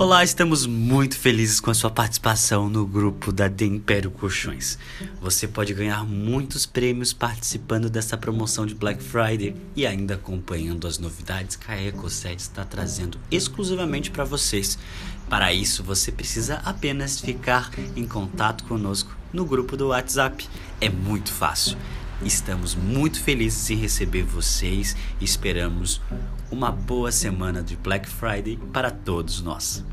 Olá, estamos muito felizes com a sua participação no grupo da The Império Colchões. Você pode ganhar muitos prêmios participando dessa promoção de Black Friday e ainda acompanhando as novidades que a EcoSet está trazendo exclusivamente para vocês. Para isso, você precisa apenas ficar em contato conosco no grupo do WhatsApp. É muito fácil. Estamos muito felizes em receber vocês e esperamos uma boa semana de Black Friday para todos nós.